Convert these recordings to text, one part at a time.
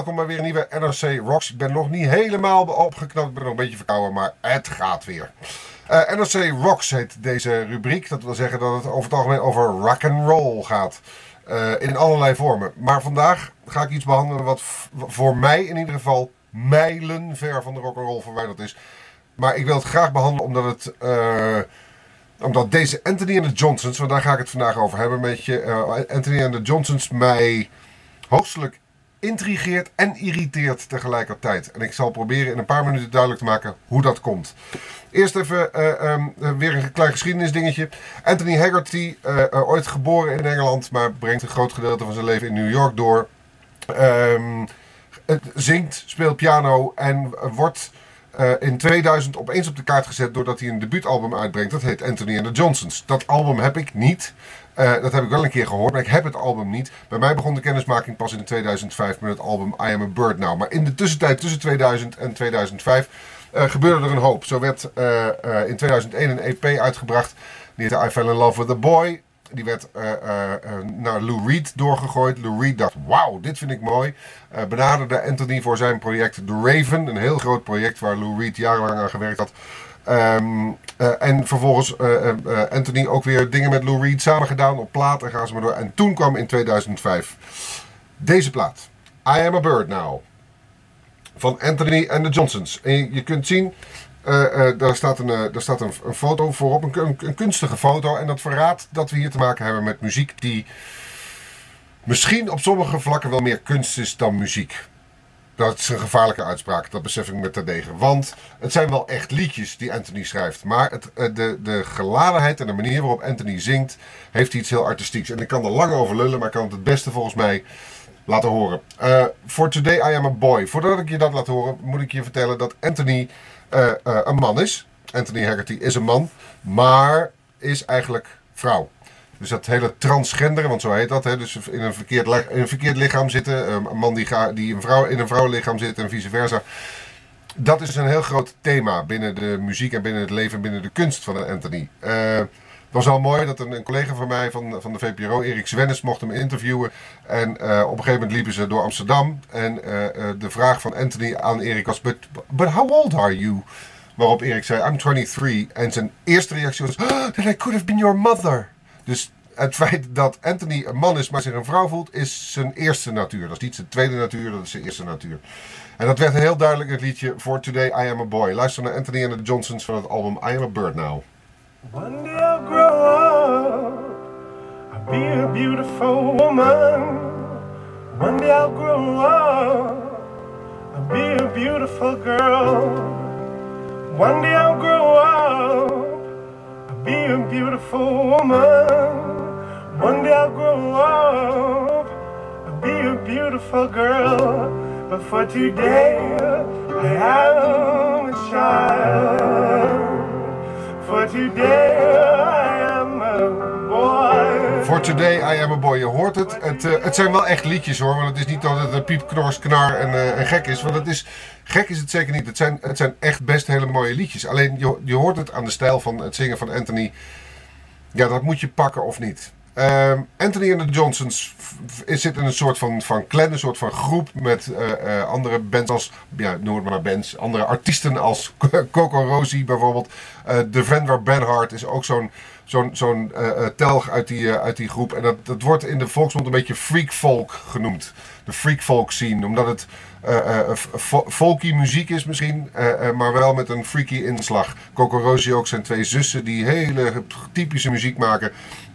Welkom bij weer een nieuwe NRC Rocks. Ik ben nog niet helemaal opgeknapt, ik ben nog een beetje verkouden, maar het gaat weer. Uh, NRC Rocks heet deze rubriek. Dat wil zeggen dat het over het algemeen over rock and roll gaat. Uh, in allerlei vormen. Maar vandaag ga ik iets behandelen wat voor mij in ieder geval mijlen ver van de rock and roll verwijderd is. Maar ik wil het graag behandelen omdat het... Uh, omdat deze Anthony en de Johnsons, want daar ga ik het vandaag over hebben met je. Anthony en de Johnsons mij hoogstelijk intrigeert en irriteert tegelijkertijd. En ik zal proberen in een paar minuten duidelijk te maken hoe dat komt. Eerst even uh, um, weer een klein geschiedenisdingetje. Anthony Haggerty, uh, ooit geboren in Engeland, maar brengt een groot gedeelte van zijn leven in New York door. Um, zingt, speelt piano en wordt in 2000 opeens op de kaart gezet doordat hij een debuutalbum uitbrengt. Dat heet Anthony and the Johnsons. Dat album heb ik niet. Uh, dat heb ik wel een keer gehoord, maar ik heb het album niet. Bij mij begon de kennismaking pas in 2005 met het album I Am a Bird Now. Maar in de tussentijd tussen 2000 en 2005 uh, gebeurde er een hoop. Zo werd uh, in 2001 een EP uitgebracht. Die heette I Fell in Love with a Boy. Die werd naar Lou Reed doorgegooid. Lou Reed dacht, wauw, dit vind ik mooi. benaderde Anthony voor zijn project The Raven. Een heel groot project waar Lou Reed jarenlang aan gewerkt had. Um, uh, en vervolgens uh, uh, Anthony ook weer dingen met Lou Reed samen gedaan op plaat en gaan ze maar door. En toen kwam in 2005 deze plaat. I Am A Bird Now. Van Anthony and the Johnsons. En je, kunt zien, daar staat, een, daar staat een, een foto voorop, een, een, een kunstige foto. En dat verraadt dat we hier te maken hebben met muziek die misschien op sommige vlakken wel meer kunst is dan muziek. Dat is een gevaarlijke uitspraak, dat besef ik met terdege. Want het zijn wel echt liedjes die Anthony schrijft. Maar het, eh, de, de geladenheid en de manier waarop Anthony zingt, heeft iets heel artistieks. En ik kan er lang over lullen, maar ik kan het het beste volgens mij laten horen. For Today I Am a Boy. Voordat ik je dat laat horen, moet ik je vertellen dat Anthony uh, een man is. Anthony Haggerty is een man, maar is eigenlijk vrouw. Dus dat hele transgenderen, want zo heet dat. Hè, dus in een verkeerd, een verkeerd lichaam zitten. Ehm, een man die, ga, die een vrouw, in een vrouwenlichaam zit en vice versa. Dat is een heel groot thema binnen de muziek en binnen het leven binnen de kunst van Anthony. Uh, het was al mooi dat een, een, collega van mij van, van de VPRO, Erik Swennis, mocht hem interviewen. En uh, op een gegeven moment liepen ze door Amsterdam. En de vraag van Anthony aan Erik was: but, but how old are you? Waarop Erik zei: I'm 23. En zijn eerste reactie was: oh, I could have been your mother. Dus het feit dat Anthony een man is, maar zich een vrouw voelt, is zijn eerste natuur. Dat is niet zijn tweede natuur, dat is zijn eerste natuur. En dat werd heel duidelijk het liedje For Today I Am a Boy. Luister naar Anthony and the Johnsons van het album I Am a Bird Now. One day I'll grow up, I'll be a beautiful woman. One day I'll grow up, I'll be a beautiful girl. One day I'll grow up. Be a beautiful woman. One day I'll grow up, be a beautiful girl. But for today, I am today, I am a boy. Je hoort het. Het, uh, het zijn wel echt liedjes hoor. Want het is niet dat het een piep, knors, knar en, uh, en gek is. Want het is, gek is het zeker niet. Het zijn, het zijn echt best hele mooie liedjes. Alleen je, je hoort het aan de stijl van het zingen van Anthony. Ja, dat moet je pakken of niet. Uh, Anthony en de Johnsons zit in een soort van, van clan, een soort van groep met uh, andere bands als, ja, noem maar bands, andere artiesten als Coco Rosie bijvoorbeeld. De Vendor Benhart is ook zo'n zo'n zo'n telg uit die, uit die groep. En dat, dat wordt in de volksmond een beetje freak folk genoemd. De freak folk scene, omdat het folky muziek is misschien, maar wel met een freaky inslag. Coco Rosie ook zijn twee zussen die hele typische muziek maken.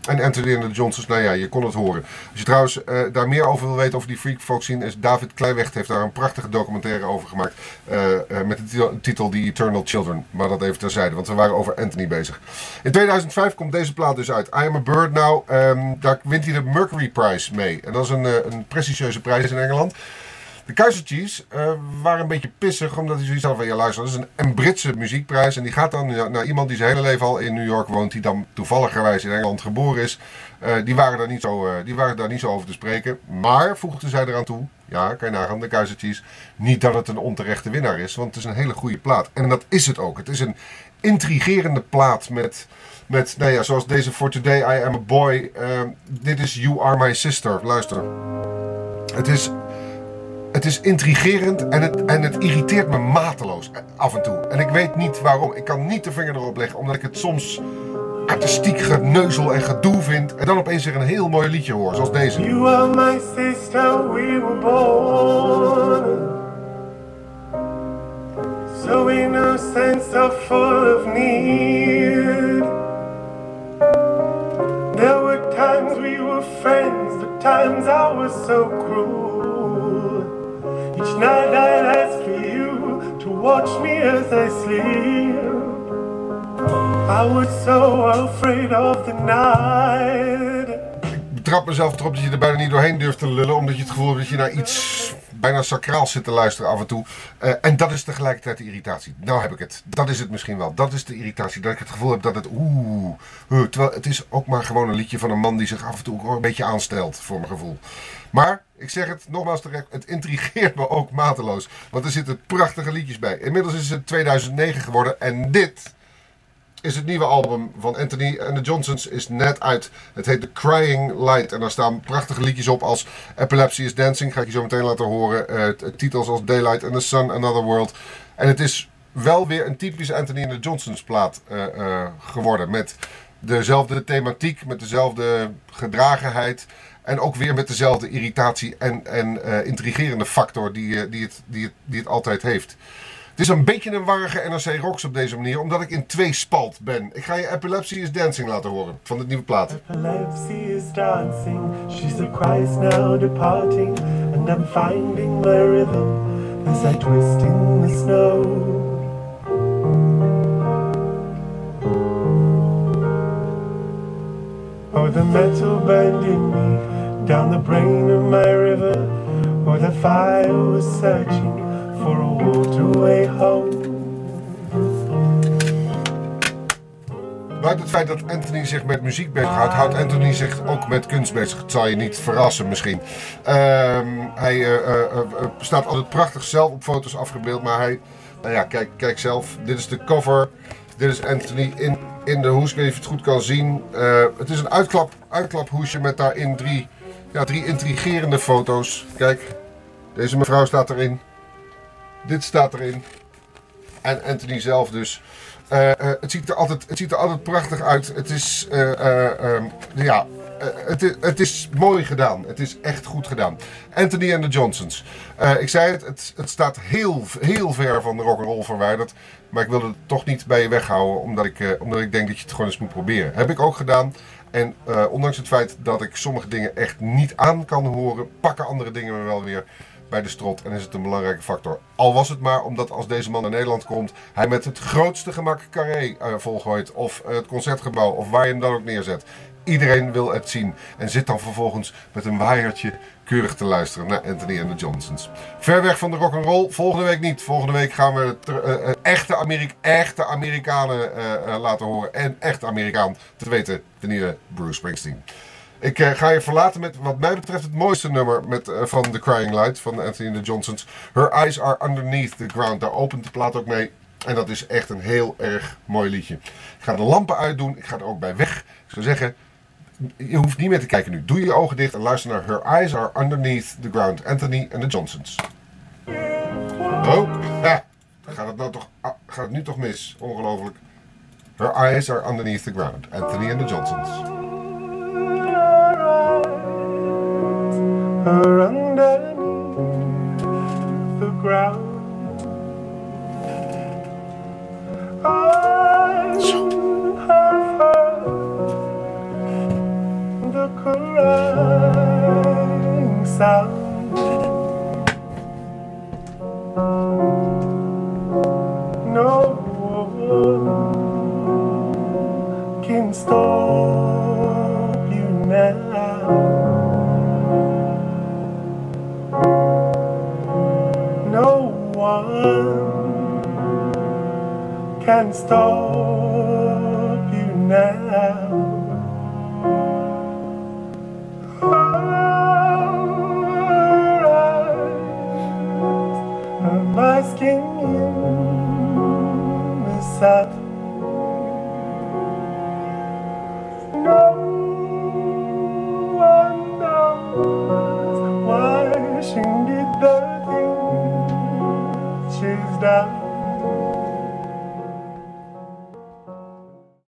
En Anthony en de Johnsons, nou ja, je kon het horen. Als je trouwens daar meer over wil weten over die Freak Folk scene, is David Kleiweg heeft daar een prachtige documentaire over gemaakt. Met de titel The Eternal Children. Maar dat even terzijde, want we waren over Anthony bezig. In 2005 komt deze plaat dus uit. I Am a Bird Now. Um, daar wint hij de Mercury Prize mee. En dat is een, een prestigieuze prijs in Engeland. De Kaiser uh, waren een beetje pissig, omdat hij zoiets had van, ja luister, dat is een, Britse muziekprijs. En die gaat dan naar iemand die zijn hele leven al in New York woont, die dan toevalligerwijs in Engeland geboren is. Uh, die, waren daar niet zo, uh, die waren daar niet zo over te spreken. Maar, voegden zij eraan toe, ja, kan je nagaan, de Kaiser Chiefs, niet dat het een onterechte winnaar is, want het is een hele goede plaat. En dat is het ook. Het is een intrigerende plaat met... Met, nou ja, zoals deze For Today I Am a Boy. dit is You Are My Sister. Luister. Het is het is intrigerend en het, en het irriteert me mateloos eh, af en toe. En ik weet niet waarom. Ik kan niet de vinger erop leggen, omdat ik het soms artistiek geneuzel en gedoe vind. En dan opeens weer een heel mooi liedje hoor, zoals deze. You are my sister, we were born. I was so afraid of the night. Ik betrap mezelf erop dat je er bijna niet doorheen durft te lullen, omdat je het gevoel hebt dat je naar iets bijna sacraals zit te luisteren af en toe. Eh, en dat is tegelijkertijd de irritatie. Nou heb ik het. Dat is het misschien wel. Dat is de irritatie. Dat ik het gevoel heb dat het oeh. terwijl het is ook maar gewoon een liedje van een man die zich af en toe een beetje aanstelt, voor mijn gevoel. Maar, ik zeg het nogmaals terecht, het intrigeert me ook mateloos. Want er zitten prachtige liedjes bij. Inmiddels is het 2009 geworden en dit is het nieuwe album van Anthony and the Johnsons is net uit. Het heet The Crying Light. En daar staan prachtige liedjes op als Epilepsy is Dancing. Ga ik je zo meteen laten horen. Uh, titels als Daylight and the Sun, Another World. En het is wel weer een typische Anthony and the Johnsons plaat uh, geworden. Met dezelfde thematiek, met dezelfde gedragenheid. En ook weer met dezelfde irritatie en, en intrigerende factor die, die, het, die het altijd heeft. Het is een beetje een warrige NRC Rocks op deze manier, omdat ik in twee spalt ben. Ik ga je Epilepsy is Dancing laten horen, van de nieuwe plaat. Epilepsy is dancing, she's the Christ now departing, and I'm finding my rhythm as I twist in the snow. Oh, the metal burned in me, down the brain of my river, or the fire was searching Buiten het feit dat Anthony zich met muziek bezighoudt, houdt Anthony zich ook met kunst bezig. Het zal je niet verrassen misschien. Um, hij uh, uh, uh, staat altijd prachtig zelf op foto's afgebeeld, maar hij... Nou ja, kijk, kijk zelf. Dit is de cover. Dit is Anthony in, in de hoes. Ik weet niet of je het goed kan zien. het is een uitklap, uitklaphoesje met daarin drie, ja, drie intrigerende foto's. Kijk, deze mevrouw staat erin. Dit staat erin. En Anthony zelf dus. Uh, uh, het, ziet er altijd, het ziet er altijd prachtig uit. Het is, uh, um, ja, het, het is mooi gedaan. Het is echt goed gedaan. Anthony en de Johnsons. ik zei het, het, het, staat heel, heel ver van de rock'n'roll verwijderd. Maar ik wilde het toch niet bij je weghouden. Omdat ik, omdat ik denk dat je het gewoon eens moet proberen. Heb ik ook gedaan. En ondanks het feit dat ik sommige dingen echt niet aan kan horen, pakken andere dingen me wel weer bij de strot en is het een belangrijke factor. Al was het maar omdat als deze man naar Nederland komt, hij met het grootste gemak Carré uh, volgooit of uh, het concertgebouw of waar je hem dan ook neerzet. Iedereen wil het zien en zit dan vervolgens met een waaiertje keurig te luisteren naar Anthony en de Johnsons. Ver weg van de rock and roll, volgende week niet. Volgende week gaan we uh, echte, Amerika echte Amerikanen laten horen en echt Amerikaan te weten de nieuwe Bruce Springsteen. Ik uh, ga je verlaten met wat mij betreft het mooiste nummer met, uh, van The Crying Light van Anthony the Johnsons. Her Eyes Are Underneath the Ground. Daar opent de plaat ook mee. En dat is echt een heel erg mooi liedje. Ik ga de lampen uitdoen. Ik ga er ook bij weg. Ik zou zeggen, je hoeft niet meer te kijken nu. Doe je ogen dicht en luister naar Her Eyes Are Underneath the Ground. Anthony and the Johnsons. Oh. Gaat het, nou toch, ah, gaat het nu toch mis? Ongelooflijk. Her Eyes Are Underneath the Ground. Anthony and the Johnsons. Are underneath the ground. I can stop you now. I'm asking you, Messiah. No one knows why she did the thing. down.